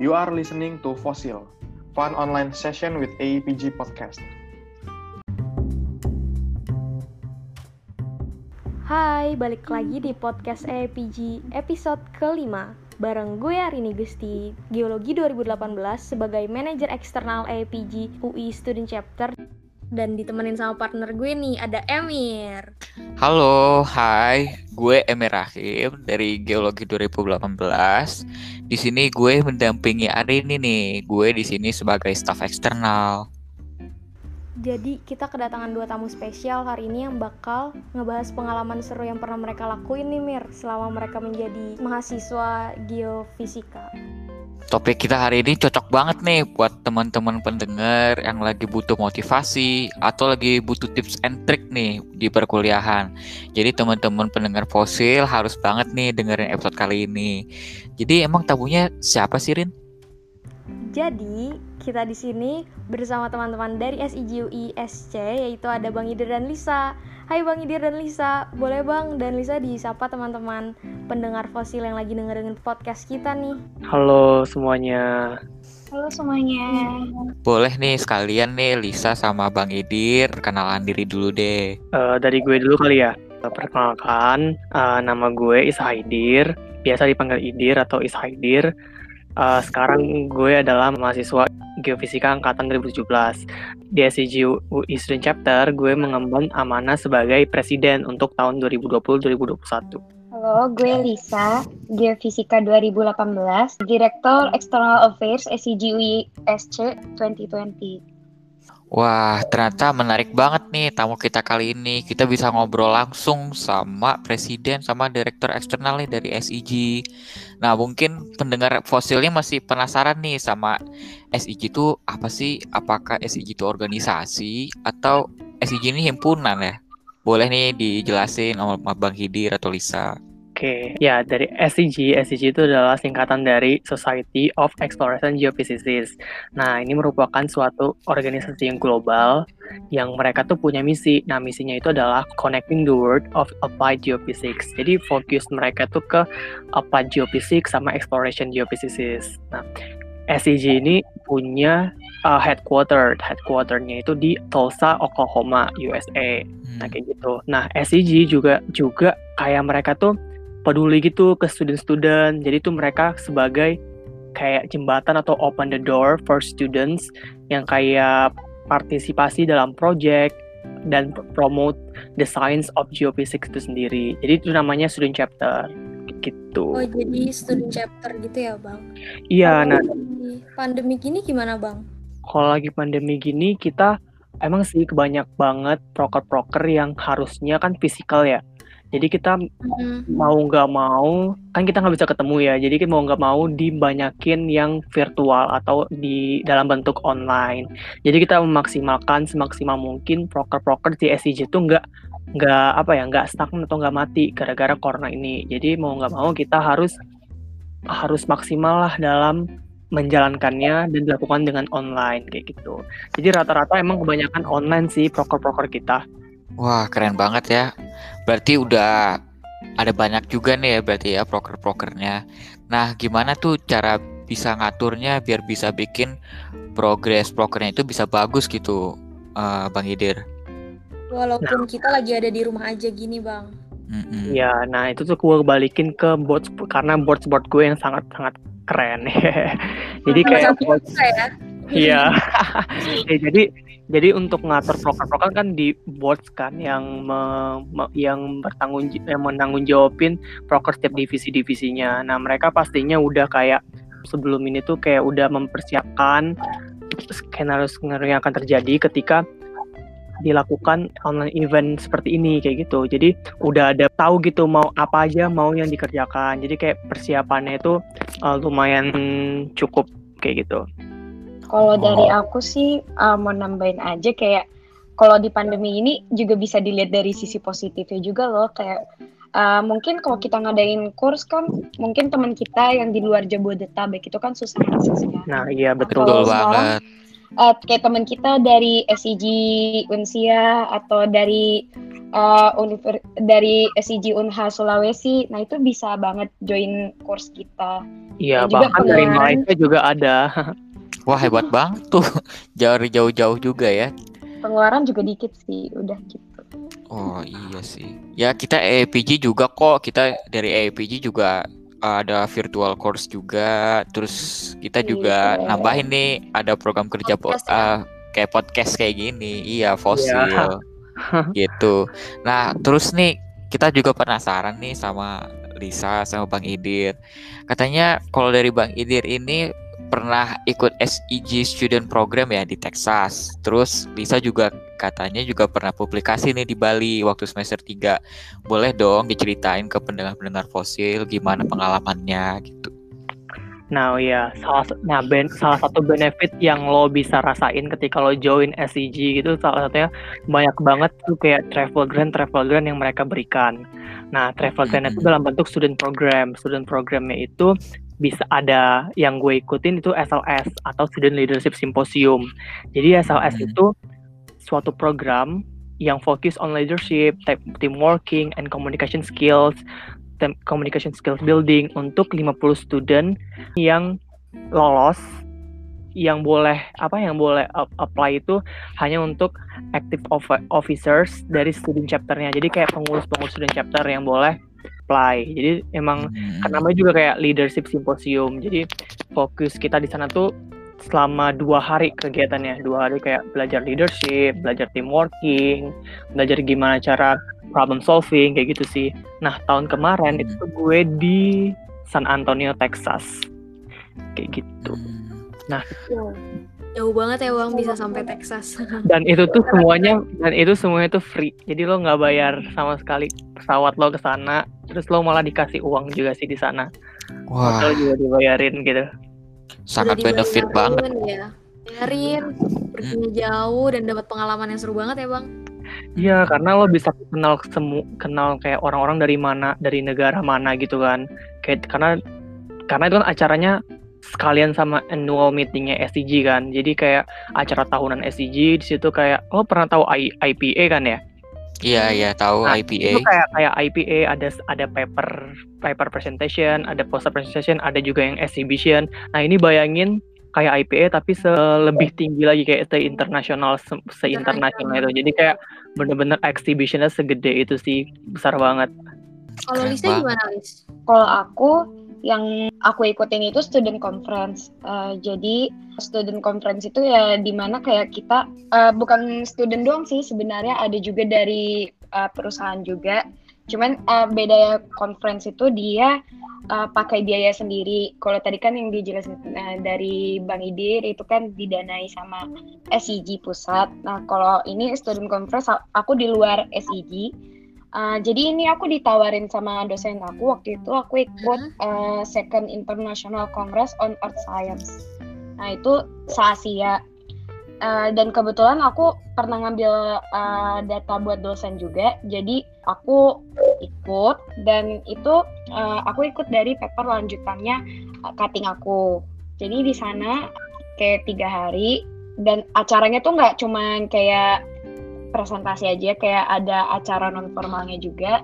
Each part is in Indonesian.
You are listening to Fossil, fun online session with AEPG Podcast. Hai, balik lagi di podcast AEPG episode kelima Bareng gue Arini Gusti, Geologi 2018 sebagai manajer eksternal AEPG UI Student Chapter dan ditemenin sama partner gue nih ada Emir. Halo, hai, gue Emir Rahim dari Geologi 2018. Di sini gue mendampingi Arini nih. Gue di sini sebagai staf eksternal. Jadi kita kedatangan dua tamu spesial hari ini yang bakal ngebahas pengalaman seru yang pernah mereka lakuin nih Mir selama mereka menjadi mahasiswa geofisika. Topik kita hari ini cocok banget nih buat teman-teman pendengar yang lagi butuh motivasi atau lagi butuh tips and trick nih di perkuliahan. Jadi teman-teman pendengar fosil harus banget nih dengerin episode kali ini. Jadi emang tabunya siapa sih Rin? Jadi kita di sini bersama teman-teman dari SIGUI SC yaitu ada Bang Idir dan Lisa. Hai Bang Idir dan Lisa, boleh Bang dan Lisa disapa teman-teman pendengar fosil yang lagi dengerin podcast kita nih. Halo semuanya. Halo semuanya. Boleh nih sekalian nih Lisa sama Bang Idir kenalan diri dulu deh. Uh, dari gue dulu kali ya. Perkenalkan, uh, nama gue Isa Haidir, biasa dipanggil Idir atau Isa Haidir. Uh, sekarang gue adalah mahasiswa Geofisika Angkatan 2017. Di SCG UI Student Chapter, gue mengemban amanah sebagai presiden untuk tahun 2020-2021. Halo, gue Lisa, Geofisika 2018, Direktur External Affairs SCG SC 2020. Wah, ternyata menarik banget nih tamu kita kali ini. Kita bisa ngobrol langsung sama presiden sama direktur eksternal nih dari SIG. Nah, mungkin pendengar fosilnya masih penasaran nih sama SIG itu apa sih? Apakah SIG itu organisasi atau SIG ini himpunan ya? Boleh nih dijelasin sama Bang Hidir atau Lisa. Oke, ya dari SCG, SCG itu adalah singkatan dari Society of Exploration Geophysicists. Nah, ini merupakan suatu organisasi yang global yang mereka tuh punya misi. Nah, misinya itu adalah connecting the world of applied geophysics. Jadi fokus mereka tuh ke applied geophysics sama exploration geophysicists. Nah, SCG ini punya uh, headquarter, headquarternya itu di Tulsa, Oklahoma, USA. Nah, hmm. kayak gitu. Nah, SCG juga juga kayak mereka tuh peduli gitu ke student-student. Jadi tuh mereka sebagai kayak jembatan atau open the door for students yang kayak partisipasi dalam project dan promote the science of geophysics itu sendiri. Jadi itu namanya student chapter gitu. Oh, jadi student chapter gitu ya, Bang? Iya, nah pandemi gini gimana, Bang? Kalau lagi pandemi gini kita emang sih kebanyak banget proker-proker yang harusnya kan fisikal ya. Jadi kita hmm. mau nggak mau kan kita nggak bisa ketemu ya. Jadi kita mau nggak mau dibanyakin yang virtual atau di dalam bentuk online. Jadi kita memaksimalkan semaksimal mungkin proker-proker di SCG itu nggak nggak apa ya nggak stagnan atau nggak mati gara-gara corona ini. Jadi mau nggak mau kita harus harus maksimal lah dalam menjalankannya dan dilakukan dengan online kayak gitu. Jadi rata-rata emang kebanyakan online sih proker-proker kita. Wah, keren banget ya. Berarti udah ada banyak juga nih ya berarti ya proker-prokernya. Nah, gimana tuh cara bisa ngaturnya biar bisa bikin progres prokernya itu bisa bagus gitu, uh, Bang Idir? Walaupun nah. kita lagi ada di rumah aja gini, Bang. Mm-hmm. Ya, nah itu tuh gue balikin ke board karena board board gue yang sangat sangat keren. Jadi kayak ya. Iya. ya, jadi jadi untuk ngatur proker-proker kan di boards kan yang me, me, yang bertanggung yang menanggung jawabin proker setiap divisi-divisinya. Nah, mereka pastinya udah kayak sebelum ini tuh kayak udah mempersiapkan skenario-skenario yang akan terjadi ketika dilakukan online event seperti ini kayak gitu. Jadi udah ada tahu gitu mau apa aja mau yang dikerjakan. Jadi kayak persiapannya itu uh, lumayan cukup kayak gitu. Kalau oh. dari aku sih uh, mau nambahin aja kayak kalau di pandemi ini juga bisa dilihat dari sisi positifnya juga loh kayak uh, mungkin kalau kita ngadain kurs kan mungkin teman kita yang di luar Jabodetabek itu kan susah aksesnya. Nah iya betul betul banget. uh, kayak teman kita dari SIG Unsia atau dari uh, univer dari SIG Unha Sulawesi, nah itu bisa banget join course kita. Iya, juga bahkan dari pengenalan- Malaysia juga ada. Wah hebat banget tuh. Jauh jauh-jauh juga ya. Pengeluaran juga dikit sih, udah gitu. Oh iya sih. Ya kita AAPG juga kok. Kita dari AAPG juga ada virtual course juga. Terus kita juga Iya. nambahin nih ada program kerja po- Podcast ya? eh, kayak podcast kayak gini. Iya fosil. gitu. Nah terus nih kita juga penasaran nih sama Lisa sama Bang Idir. Katanya kalau dari Bang Idir ini pernah ikut SEG Student Program ya di Texas. Terus Lisa juga katanya juga pernah publikasi nih di Bali waktu semester 3. Boleh dong diceritain ke pendengar-pendengar fosil gimana pengalamannya gitu. Nah, iya, salah nah ben, salah satu benefit yang lo bisa rasain ketika lo join SEG gitu salah satunya banyak banget tuh kayak travel grant travel grant yang mereka berikan. Nah, travel grant itu dalam bentuk student program. Student programnya itu bisa ada yang gue ikutin itu SLS atau Student Leadership Symposium. Jadi SLS Mhm. itu suatu program yang fokus on leadership, type- team working, and communication skills, communication skills building untuk 50 student yang lolos yang boleh apa yang boleh ap- apply itu hanya untuk active of- officers dari student chapternya jadi kayak pengurus-pengurus student chapter yang boleh apply. Jadi emang Hmm. kan namanya juga kayak leadership symposium. Jadi fokus kita di sana tuh selama dua hari kegiatannya. Dua hari kayak belajar leadership belajar team working belajar gimana cara problem solving kayak gitu sih. Nah tahun kemarin Hmm. itu tuh gue di San Antonio Texas. Kayak gitu. Hmm. Jauh banget ya bang bisa sampai Texas. dan itu tuh semuanya dan itu semuanya tuh free. Jadi lo nggak bayar sama sekali pesawat lo ke sana terus lo malah dikasih uang juga sih di sana Wah hotel juga dibayarin gitu sangat benefit banget. Ya. Bayarin, perginya jauh dan dapat pengalaman yang seru banget ya bang. Iya, karena lo bisa kenal semu kenal kayak orang-orang dari mana, dari negara mana gitu kan. Kayak karena karena itu kan acaranya sekalian sama annual meetingnya SCG kan. Jadi kayak acara tahunan SCG di situ kayak lo pernah tahu I- IPA kan ya? Iya iya tahu Nah, IPA. Itu kayak kayak IPA ada ada paper paper presentation, ada poster presentation, ada juga yang exhibition. Nah, ini bayangin kayak IPA tapi se- lebih tinggi lagi kayak se internasional se- se-internasional itu. Jadi kayak bener-bener exhibitionnya segede itu sih, besar banget. Kalau Lisa gimana Lis? Kalau aku yang aku ikutin itu student conference. Eh, jadi student conference itu ya di mana kayak kita eh, bukan student doang sih sebenarnya ada juga dari eh, perusahaan juga. Cuman eh, beda conference itu dia eh, pakai biaya sendiri. Kalau tadi kan yang dijelasin eh, dari Bang Idir itu kan didanai sama SIG pusat. Nah kalau ini student conference aku di luar SIG. Uh, jadi ini aku ditawarin sama dosen aku waktu itu aku ikut uh, Second International Congress on Earth Science. Nah itu se-Asia. Uh, dan kebetulan aku pernah ngambil uh, data buat dosen juga. Jadi aku ikut dan itu uh, aku ikut dari paper lanjutannya uh, cutting aku. Jadi di sana kayak tiga hari dan acaranya tuh nggak cuman kayak presentasi aja kayak ada acara non formalnya juga.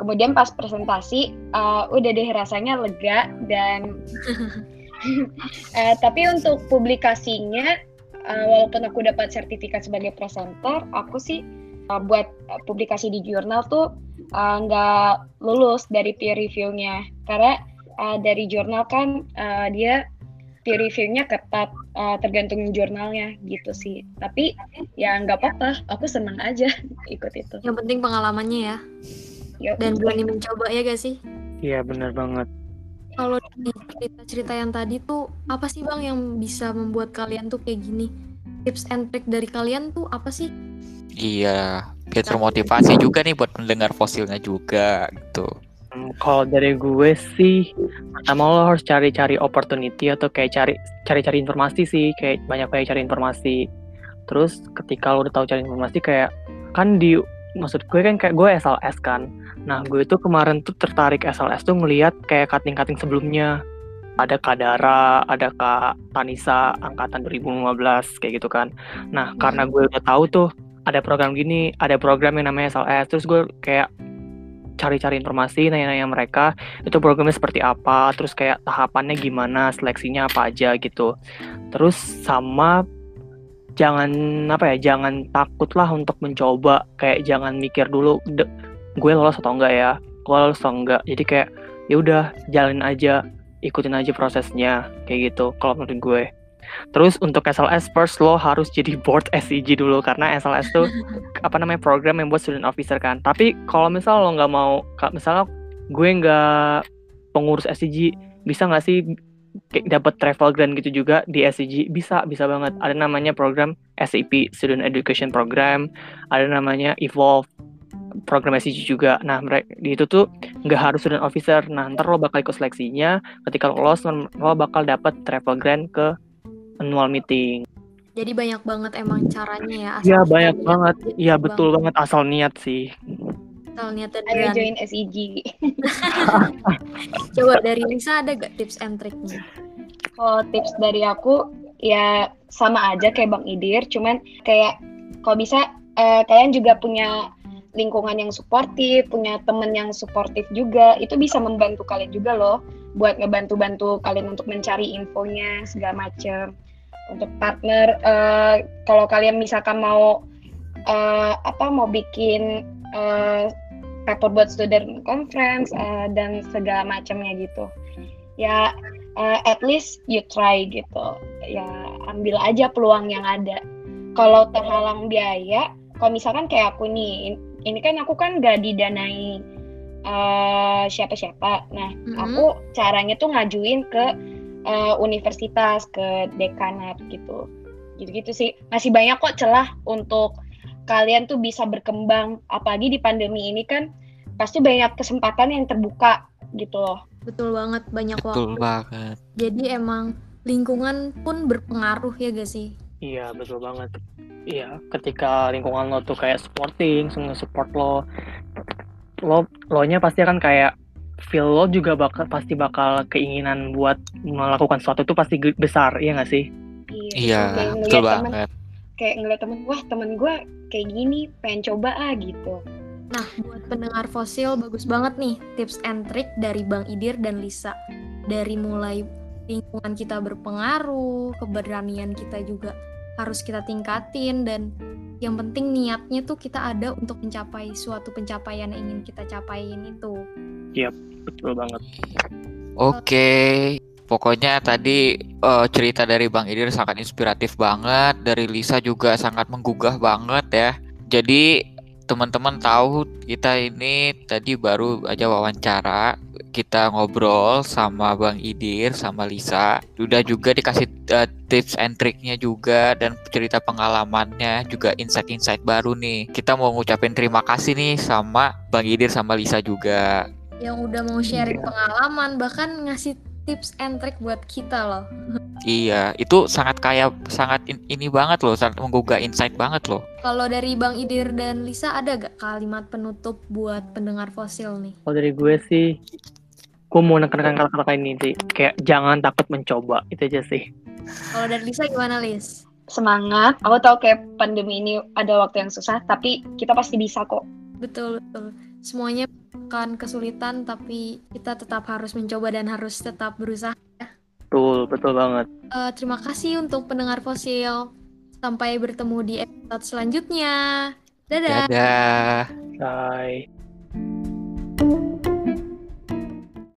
Kemudian pas presentasi uh, udah deh rasanya lega dan uh, tapi untuk publikasinya uh, walaupun aku dapat sertifikat sebagai presenter aku sih uh, buat uh, publikasi di jurnal tuh uh, nggak lulus dari peer review-nya. Karena uh, dari jurnal kan uh, dia peer review-nya ketat uh, tergantung jurnalnya gitu sih tapi ya nggak apa-apa aku senang aja ikut itu Yang penting pengalamannya ya Yuk. dan berani mencoba ya gak sih? Iya, bener banget. Kalau di cerita-cerita yang tadi tuh apa sih bang yang bisa membuat kalian tuh kayak gini? Tips and trick dari kalian tuh apa sih? Iya, biar termotivasi juga nih buat pendengar fosilnya juga gitu. Hmm, Kalau dari gue sih, pertama lo harus cari-cari opportunity atau kayak cari cari-cari informasi sih, kayak banyak-banyak cari informasi. Terus ketika lo udah tahu cari informasi kayak kan di maksud gue kan kayak gue SLS kan. Nah, gue tuh kemarin tuh tertarik SLS tuh ngeliat kayak cutting-cutting sebelumnya. ada Kak Dara, ada Kak Tanisa angkatan 2015 kayak gitu kan. Nah, karena gue udah tahu tuh ada program gini, ada program yang namanya SLS, terus gue kayak cari-cari informasi, nanya-nanya mereka itu programnya seperti apa, terus kayak tahapannya gimana, seleksinya apa aja gitu. Terus sama jangan apa ya, jangan takut lah untuk mencoba, kayak jangan mikir dulu gue lolos atau enggak ya, gue lolos atau enggak. Jadi kayak ya udah jalanin aja, ikutin aja prosesnya kayak gitu kalau menurut gue. Terus untuk SLS first lo harus jadi board SCG dulu karena SLS tuh apa namanya program yang buat student officer kan. Tapi kalau misal lo nggak mau, misalnya gue nggak pengurus SCG, bisa nggak sih dapat travel grant gitu juga di SCG? Bisa, bisa banget. Ada namanya program SEP Student Education Program, ada namanya Evolve program SCG juga. Nah, mereka di itu tuh nggak harus student officer. Nah, ntar lo bakal ikut seleksinya. Ketika lo lolos, lo bakal dapat travel grant ke annual meeting. Jadi banyak banget emang caranya ya. Iya banyak banget. Iya betul banget asal niat sih. Asal niat dan Ayo join SEG. Coba dari Lisa ada gak tips and triknya? Kalau tips dari aku ya sama aja kayak Bang Idir, cuman kayak kalau bisa uh, kalian juga punya lingkungan yang suportif, punya temen yang suportif juga, itu bisa membantu kalian juga loh buat ngebantu-bantu kalian untuk mencari infonya segala macem untuk partner uh, kalau kalian misalkan mau uh, apa mau bikin uh, paper buat student conference uh, dan segala macamnya gitu ya uh, at least you try gitu ya ambil aja peluang yang ada kalau terhalang biaya kalau misalkan kayak aku nih ini kan aku kan gak didanai uh, siapa-siapa. Nah, mm-hmm. aku caranya tuh ngajuin ke uh, universitas, ke dekanat gitu. Gitu-gitu sih. Masih banyak kok celah untuk kalian tuh bisa berkembang. Apalagi di pandemi ini kan pasti banyak kesempatan yang terbuka gitu loh. Betul banget, banyak Betul waktu. banget. Jadi emang lingkungan pun berpengaruh ya gak sih? Iya, betul banget. Iya, ketika lingkungan lo tuh kayak supporting, semua support lo, lo lo nya pasti akan kayak feel lo juga bakal pasti bakal keinginan buat melakukan sesuatu itu pasti besar iya gak sih? Iya, iya betul banget. kayak ngeliat temen wah temen gue kayak gini pengen coba ah gitu. Nah buat pendengar fosil bagus banget nih tips and trick dari bang Idir dan Lisa. Dari mulai lingkungan kita berpengaruh keberanian kita juga harus kita tingkatin dan yang penting niatnya tuh kita ada untuk mencapai suatu pencapaian yang ingin kita capain itu. Iya, betul banget. Oke, pokoknya tadi uh, cerita dari Bang Idir sangat inspiratif banget, dari Lisa juga sangat menggugah banget ya. Jadi teman-teman tahu kita ini tadi baru aja wawancara kita ngobrol sama Bang Idir sama Lisa udah juga dikasih uh, tips and triknya juga dan cerita pengalamannya juga insight-insight baru nih kita mau ngucapin terima kasih nih sama Bang Idir sama Lisa juga yang udah mau sharing pengalaman bahkan ngasih tips and trick buat kita loh. Iya, itu sangat kaya, sangat in, ini banget loh, sangat menggugah insight banget loh. Kalau dari Bang Idir dan Lisa ada gak kalimat penutup buat pendengar fosil nih? Kalau dari gue sih, gue mau nekan kata-kata ini sih, kayak jangan takut mencoba, itu aja sih. Kalau dari Lisa gimana Lis? Semangat, aku tahu kayak pandemi ini ada waktu yang susah, tapi kita pasti bisa kok. Betul, betul. Semuanya akan kesulitan tapi kita tetap harus mencoba dan harus tetap berusaha Betul, betul banget. Uh, terima kasih untuk pendengar fosil. Sampai bertemu di episode selanjutnya. Dadah. Dadah. Bye.